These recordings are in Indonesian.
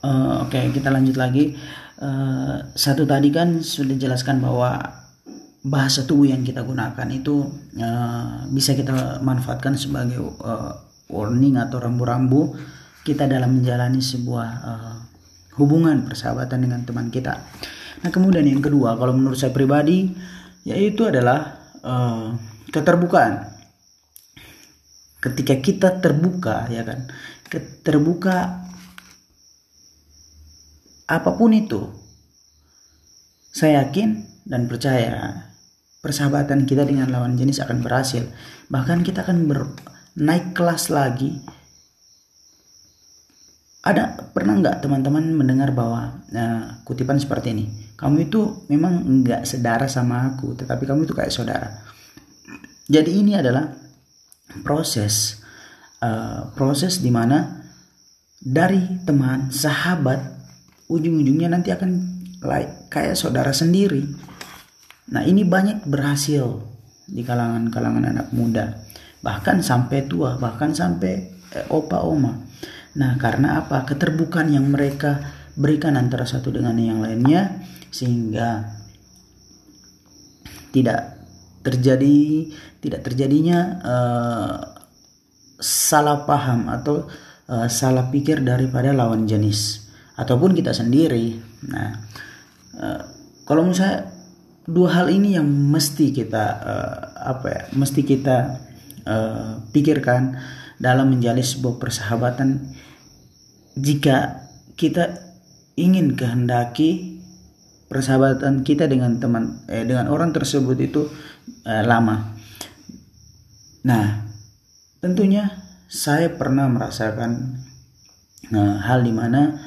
Uh, Oke, okay, kita lanjut lagi. Uh, satu tadi kan sudah jelaskan bahwa bahasa tubuh yang kita gunakan itu uh, bisa kita manfaatkan sebagai uh, warning atau rambu-rambu kita dalam menjalani sebuah uh, hubungan persahabatan dengan teman kita. Nah, kemudian yang kedua, kalau menurut saya pribadi, yaitu adalah uh, keterbukaan. Ketika kita terbuka, ya kan, terbuka apa pun itu, saya yakin dan percaya persahabatan kita dengan lawan jenis akan berhasil. Bahkan kita akan ber, naik kelas lagi. Ada pernah nggak teman-teman mendengar bahwa nah, kutipan seperti ini? Kamu itu memang nggak sedara sama aku, tetapi kamu itu kayak saudara. Jadi ini adalah proses uh, proses di mana dari teman, sahabat ujung-ujungnya nanti akan like, kayak saudara sendiri. Nah ini banyak berhasil di kalangan-kalangan anak muda. Bahkan sampai tua, bahkan sampai eh, opa oma. Nah karena apa? Keterbukaan yang mereka berikan antara satu dengan yang lainnya. Sehingga tidak terjadi tidak terjadinya uh, salah paham atau uh, salah pikir daripada lawan jenis ataupun kita sendiri. Nah, uh, kalau saya dua hal ini yang mesti kita uh, apa ya, mesti kita uh, pikirkan dalam menjalin sebuah persahabatan jika kita ingin kehendaki persahabatan kita dengan teman eh, dengan orang tersebut itu eh, lama. Nah, tentunya saya pernah merasakan eh, hal di mana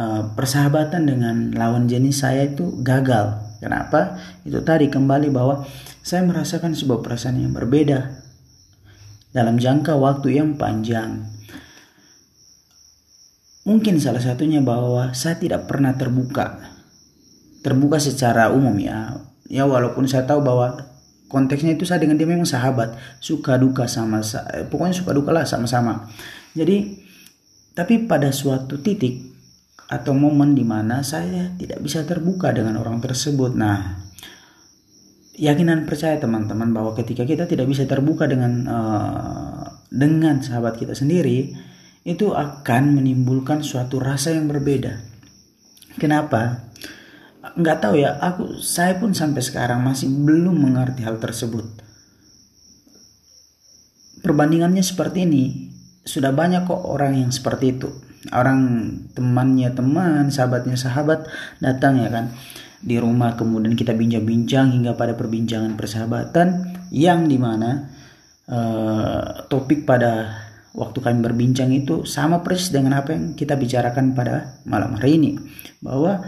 Eh, persahabatan dengan lawan jenis saya itu gagal. Kenapa? Itu tadi kembali bahwa saya merasakan sebuah perasaan yang berbeda dalam jangka waktu yang panjang. Mungkin salah satunya bahwa saya tidak pernah terbuka. Terbuka secara umum ya. Ya walaupun saya tahu bahwa konteksnya itu saya dengan dia memang sahabat, suka duka sama eh, pokoknya suka duka lah sama-sama. Jadi tapi pada suatu titik atau momen di mana saya tidak bisa terbuka dengan orang tersebut. Nah, yakinan percaya teman-teman bahwa ketika kita tidak bisa terbuka dengan uh, dengan sahabat kita sendiri, itu akan menimbulkan suatu rasa yang berbeda. Kenapa? Nggak tahu ya, aku saya pun sampai sekarang masih belum mengerti hal tersebut. Perbandingannya seperti ini, sudah banyak kok orang yang seperti itu orang temannya teman sahabatnya sahabat datang ya kan. Di rumah kemudian kita bincang-bincang hingga pada perbincangan persahabatan yang di mana uh, topik pada waktu kami berbincang itu sama persis dengan apa yang kita bicarakan pada malam hari ini. Bahwa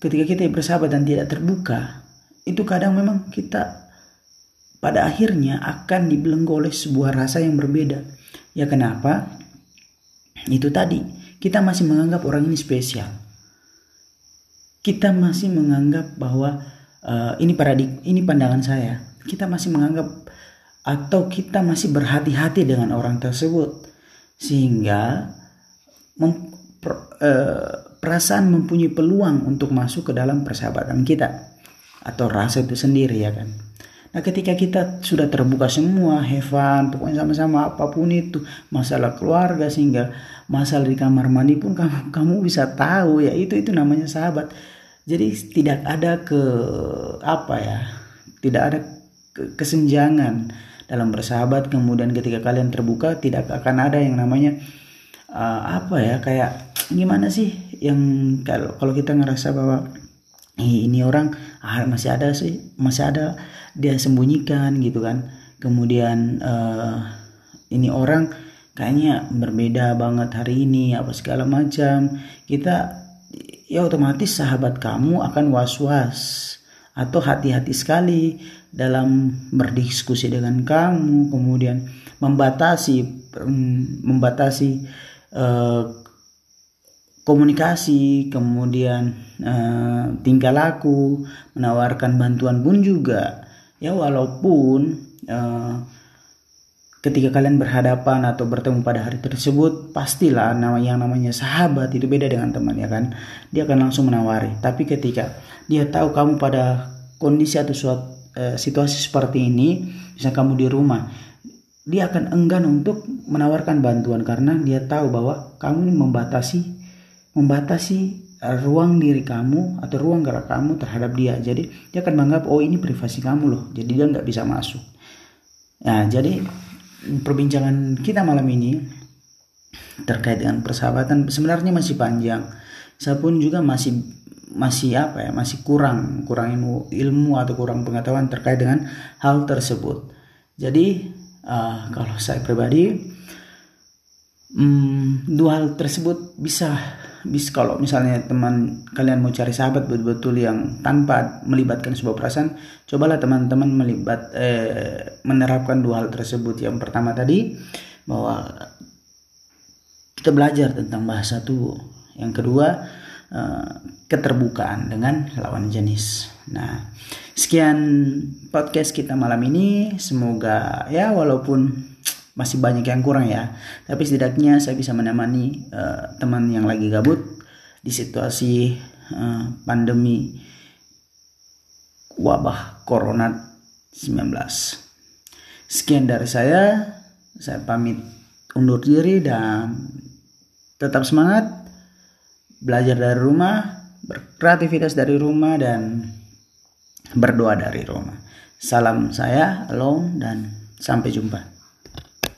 ketika kita bersahabat dan tidak terbuka itu kadang memang kita pada akhirnya akan dibelenggu oleh sebuah rasa yang berbeda. Ya kenapa? Itu tadi kita masih menganggap orang ini spesial. Kita masih menganggap bahwa uh, ini paradig ini pandangan saya. Kita masih menganggap atau kita masih berhati-hati dengan orang tersebut sehingga mem, per, uh, perasaan mempunyai peluang untuk masuk ke dalam persahabatan kita atau rasa itu sendiri ya kan. Nah ketika kita sudah terbuka semua, fun, pokoknya sama-sama apa pun itu, masalah keluarga sehingga masalah di kamar mandi pun kamu, kamu bisa tahu ya itu itu namanya sahabat. Jadi tidak ada ke apa ya, tidak ada ke, kesenjangan dalam bersahabat. Kemudian ketika kalian terbuka tidak akan ada yang namanya uh, apa ya kayak gimana sih yang kalau kalau kita ngerasa bahwa ini orang ah, masih ada sih masih ada. Dia sembunyikan gitu kan. Kemudian uh, ini orang kayaknya berbeda banget hari ini apa segala macam. Kita ya otomatis sahabat kamu akan was-was atau hati-hati sekali dalam berdiskusi dengan kamu. Kemudian membatasi mm, membatasi uh, komunikasi kemudian uh, tingkah laku menawarkan bantuan pun juga. Ya walaupun uh, ketika kalian berhadapan atau bertemu pada hari tersebut pastilah nama yang namanya sahabat itu beda dengan teman ya kan? Dia akan langsung menawari. Tapi ketika dia tahu kamu pada kondisi atau suatu e, situasi seperti ini bisa kamu di rumah dia akan enggan untuk menawarkan bantuan karena dia tahu bahwa kamu membatasi membatasi ruang diri kamu atau ruang gerak kamu terhadap dia jadi dia akan menganggap oh ini privasi kamu loh jadi dia nggak bisa masuk nah jadi perbincangan kita malam ini terkait dengan persahabatan sebenarnya masih panjang. Saya pun juga masih masih apa ya masih kurang kurang ilmu ilmu atau kurang pengetahuan terkait dengan hal tersebut. Jadi uh, kalau saya pribadi um, dua hal tersebut bisa bis kalau misalnya teman kalian mau cari sahabat betul-betul yang tanpa melibatkan sebuah perasaan cobalah teman-teman melibat eh, menerapkan dua hal tersebut. Yang pertama tadi bahwa kita belajar tentang bahasa tubuh. Yang kedua eh, keterbukaan dengan lawan jenis. Nah sekian podcast kita malam ini. Semoga ya walaupun masih banyak yang kurang ya. Tapi setidaknya saya bisa menemani uh, teman yang lagi gabut di situasi uh, pandemi wabah corona 19 sekian dari saya. Saya pamit undur diri dan tetap semangat. Belajar dari rumah berkreativitas dari rumah dan berdoa dari rumah. Salam saya alone dan sampai jumpa